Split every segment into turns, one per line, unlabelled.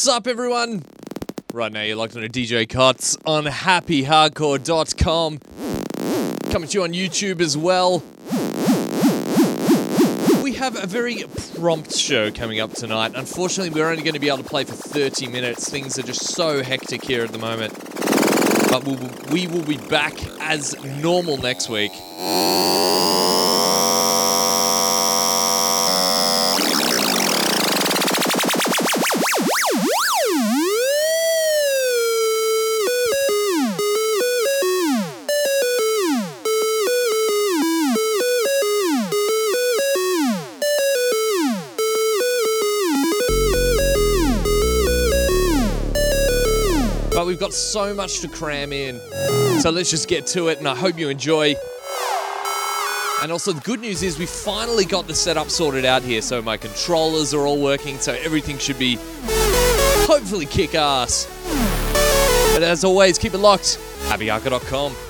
What's up, everyone? Right now, you're locked on a DJ Cuts on happyhardcore.com. Coming to you on YouTube as well. We have a very prompt show coming up tonight. Unfortunately, we're only going to be able to play for 30 minutes. Things are just so hectic here at the moment. But we will, we will be back as normal next week. Got so much to cram in. So let's just get to it, and I hope you enjoy. And also, the good news is we finally got the setup sorted out here. So my controllers are all working, so everything should be hopefully kick ass. But as always, keep it locked. HappyHardcore.com.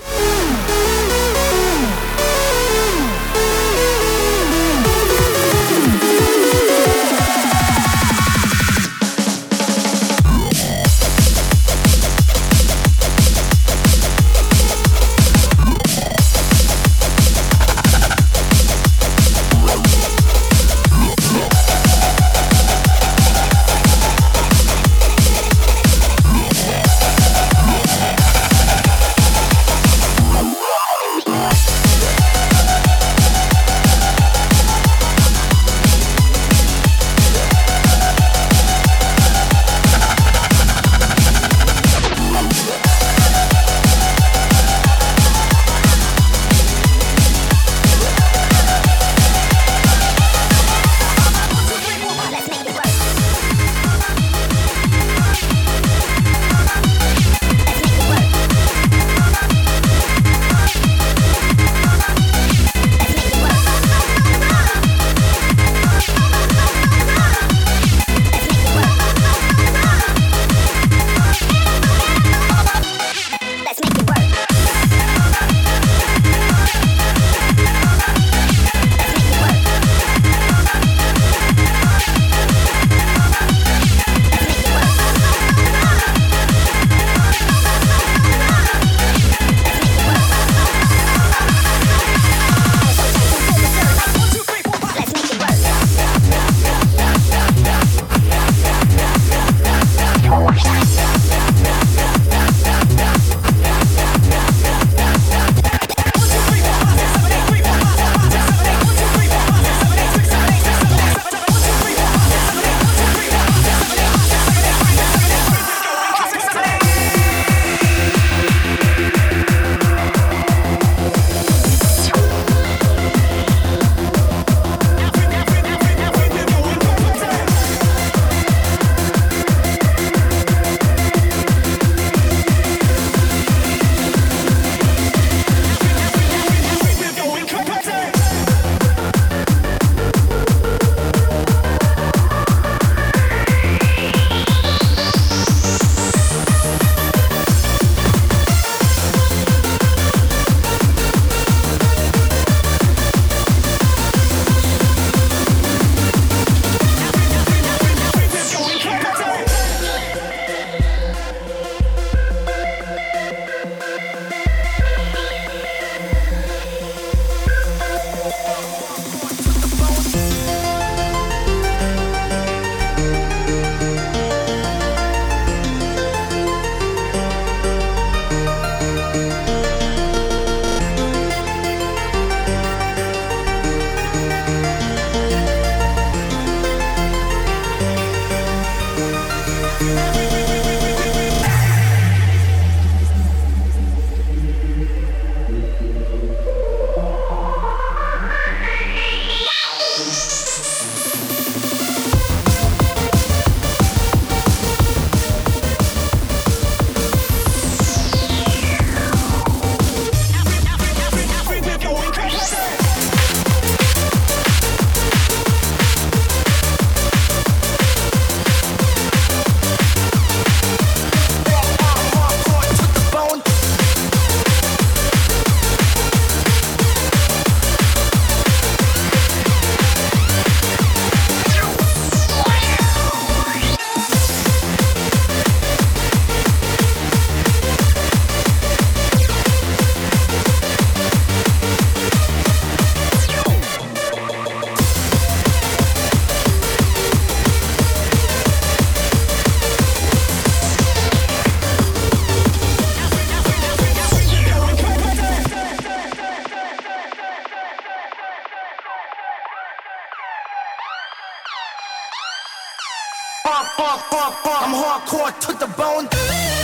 hard, hard, hard. I'm hardcore to the bone.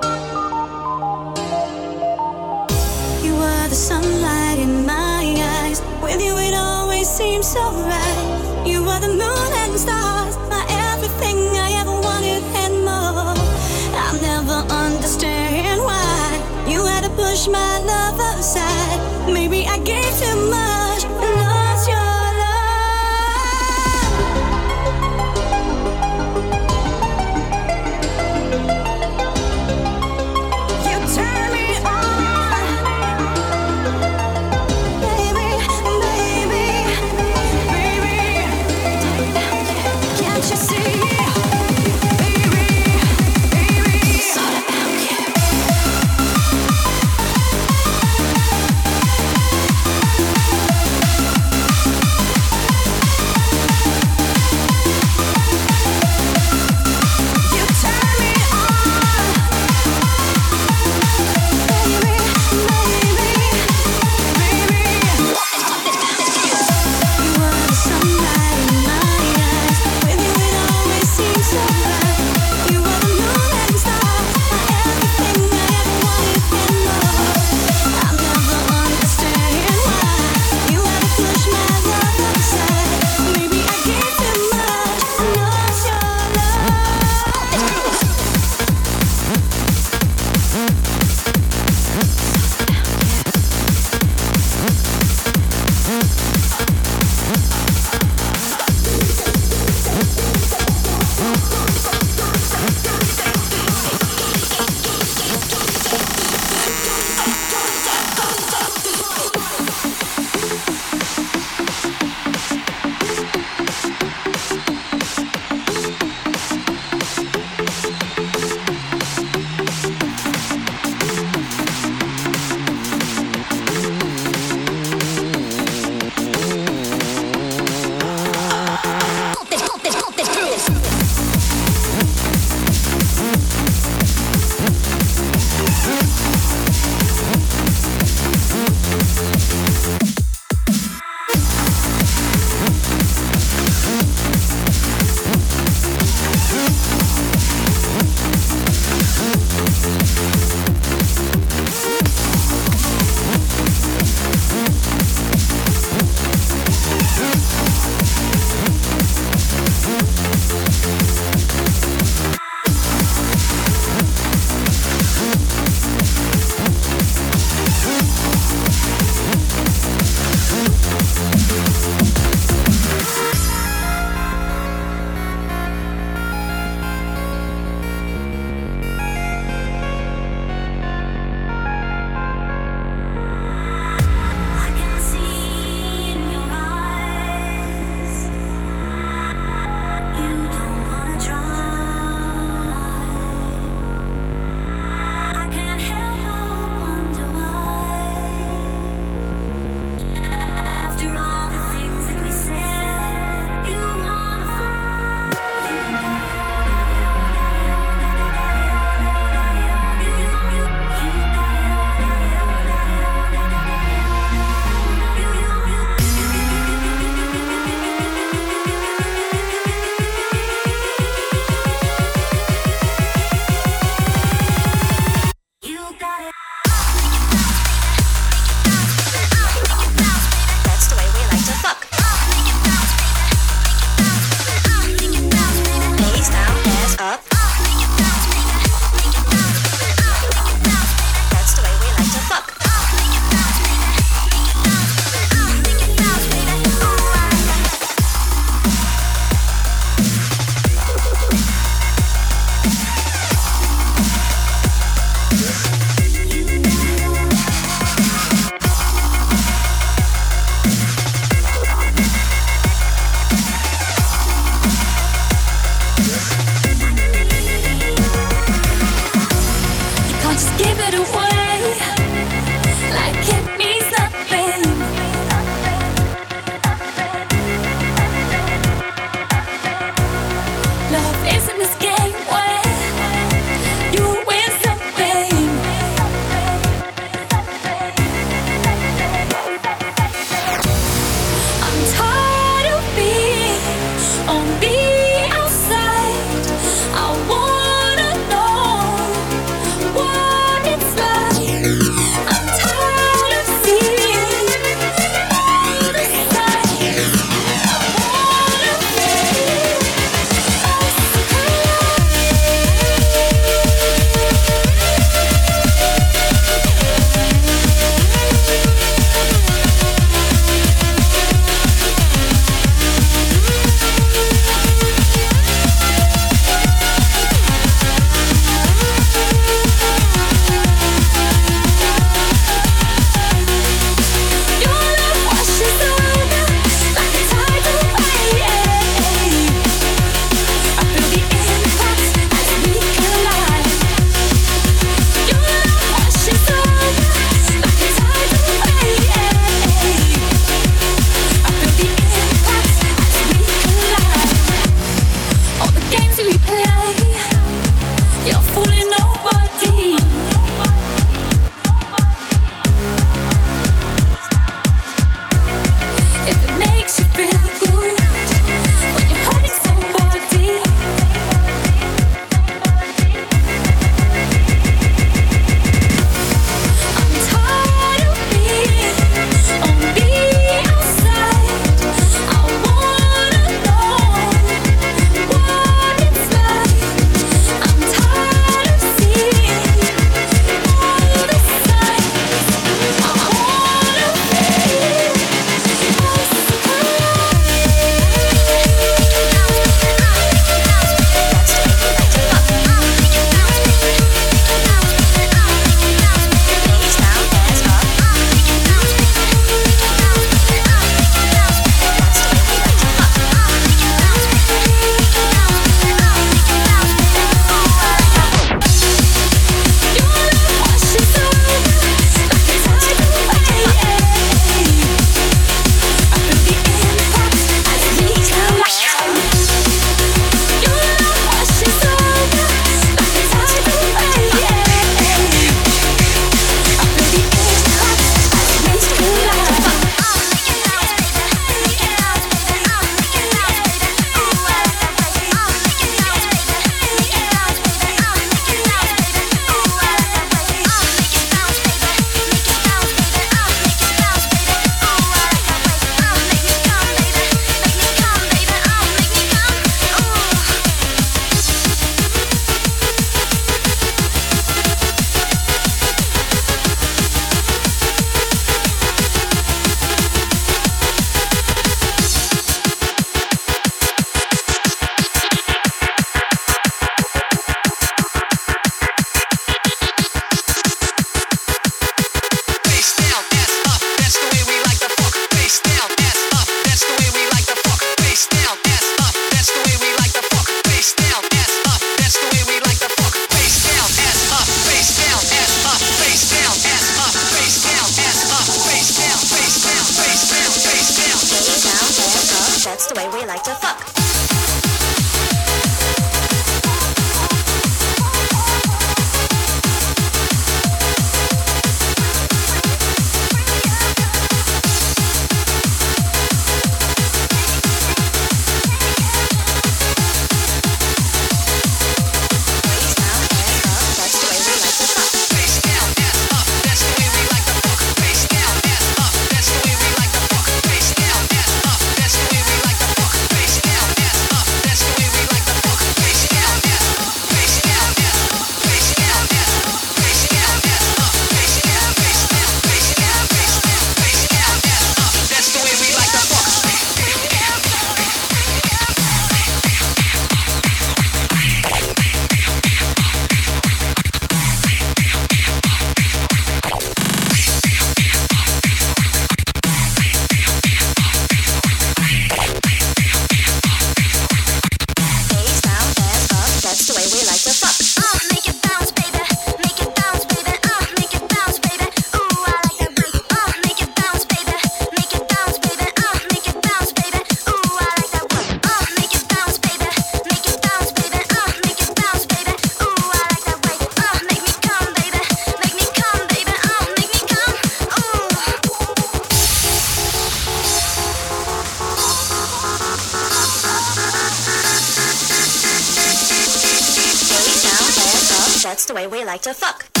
Like to fuck.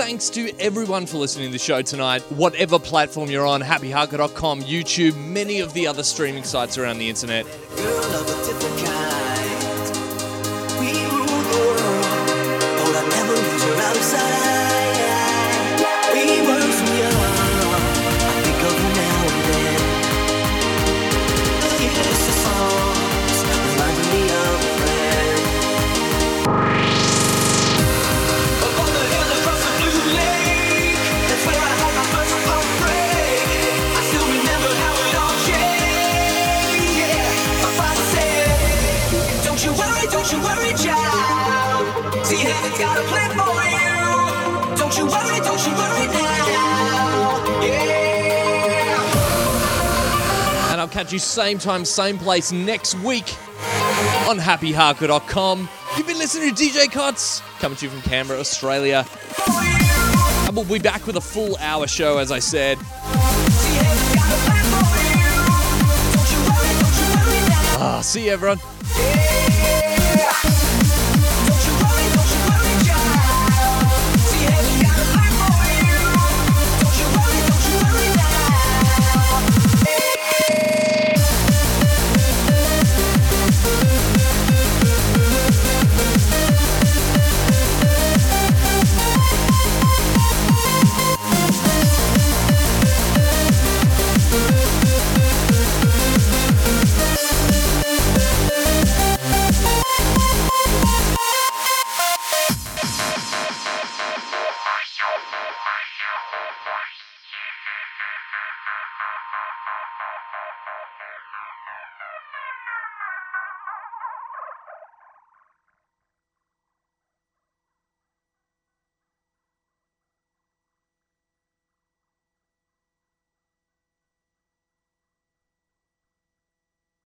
Thanks to everyone for listening to the show tonight. Whatever platform you're on, happyhardcore.com, YouTube, many of the other streaming sites around the internet.
And
I'll catch you same time, same place next week on happyhardcore.com. You've been listening to DJ Cuts, coming to you from Canberra, Australia. And we'll be back with a full hour show, as I said.
See, heaven's got a plan for you. Don't you worry, don't you worry now.
Ah, see you, everyone.